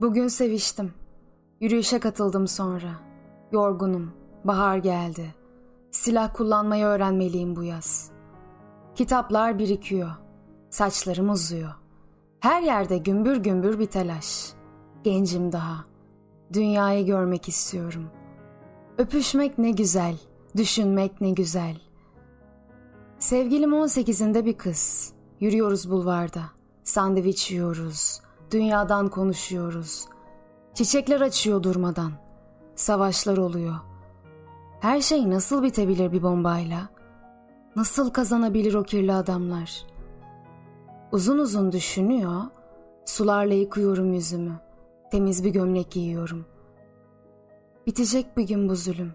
Bugün seviştim. Yürüyüşe katıldım sonra. Yorgunum. Bahar geldi. Silah kullanmayı öğrenmeliyim bu yaz. Kitaplar birikiyor. Saçlarım uzuyor. Her yerde gümbür gümbür bir telaş. Gencim daha. Dünyayı görmek istiyorum. Öpüşmek ne güzel, düşünmek ne güzel. Sevgilim 18'inde bir kız. Yürüyoruz bulvarda. Sandviç yiyoruz. Dünyadan konuşuyoruz. Çiçekler açıyor durmadan. Savaşlar oluyor. Her şey nasıl bitebilir bir bombayla? Nasıl kazanabilir o kirli adamlar? Uzun uzun düşünüyor. Sularla yıkıyorum yüzümü. Temiz bir gömlek giyiyorum. Bitecek bir gün bu zulüm.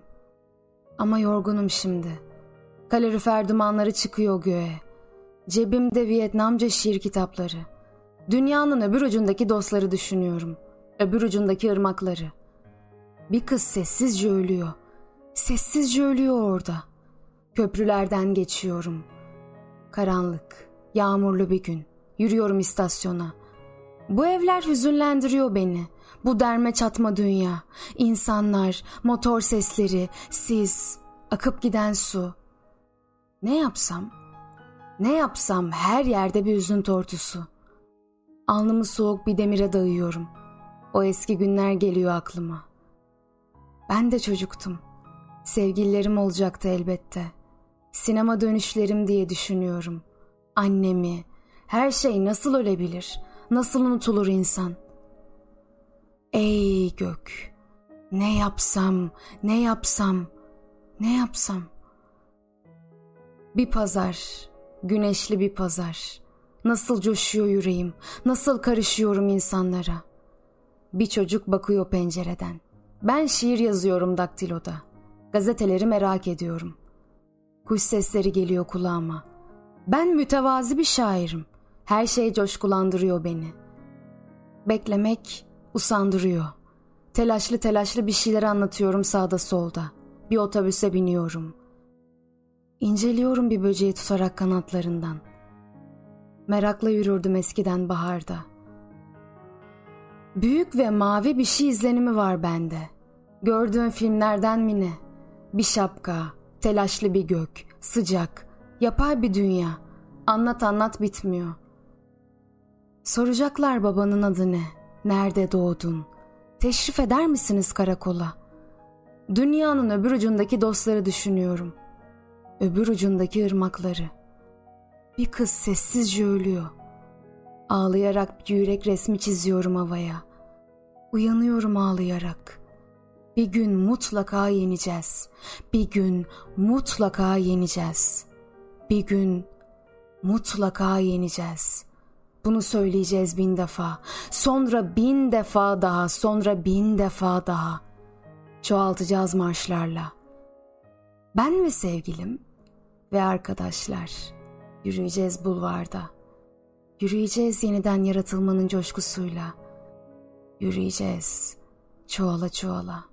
Ama yorgunum şimdi. Kalorifer dumanları çıkıyor göğe. Cebimde Vietnamca şiir kitapları. Dünyanın öbür ucundaki dostları düşünüyorum. Öbür ucundaki ırmakları. Bir kız sessizce ölüyor. Sessizce ölüyor orada. Köprülerden geçiyorum. Karanlık, yağmurlu bir gün. Yürüyorum istasyona. Bu evler hüzünlendiriyor beni. Bu derme çatma dünya. İnsanlar, motor sesleri, siz, akıp giden su. Ne yapsam? Ne yapsam her yerde bir üzün tortusu. Alnımı soğuk bir demire dayıyorum. O eski günler geliyor aklıma. Ben de çocuktum. Sevgililerim olacaktı elbette. Sinema dönüşlerim diye düşünüyorum. Annemi, her şey nasıl ölebilir? Nasıl unutulur insan? Ey gök! Ne yapsam, ne yapsam, ne yapsam? Bir pazar, güneşli bir pazar. Nasıl coşuyor yüreğim, nasıl karışıyorum insanlara. Bir çocuk bakıyor pencereden. Ben şiir yazıyorum daktiloda. Gazeteleri merak ediyorum. Kuş sesleri geliyor kulağıma. Ben mütevazi bir şairim. Her şey coşkulandırıyor beni. Beklemek usandırıyor. Telaşlı telaşlı bir şeyler anlatıyorum sağda solda. Bir otobüse biniyorum. İnceliyorum bir böceği tutarak kanatlarından. Merakla yürürdüm eskiden baharda. Büyük ve mavi bir şey izlenimi var bende. Gördüğün filmlerden mi ne? Bir şapka, telaşlı bir gök, sıcak, yapay bir dünya. Anlat anlat bitmiyor. Soracaklar babanın adı ne? Nerede doğdun? Teşrif eder misiniz karakola? Dünyanın öbür ucundaki dostları düşünüyorum. Öbür ucundaki ırmakları. Bir kız sessizce ölüyor. Ağlayarak bir yürek resmi çiziyorum havaya. Uyanıyorum ağlayarak. Bir gün mutlaka yeneceğiz. Bir gün mutlaka yeneceğiz. Bir gün mutlaka yeneceğiz.'' Bunu söyleyeceğiz bin defa. Sonra bin defa daha, sonra bin defa daha. Çoğaltacağız marşlarla. Ben ve sevgilim ve arkadaşlar yürüyeceğiz bulvarda. Yürüyeceğiz yeniden yaratılmanın coşkusuyla. Yürüyeceğiz çoğala çoğala.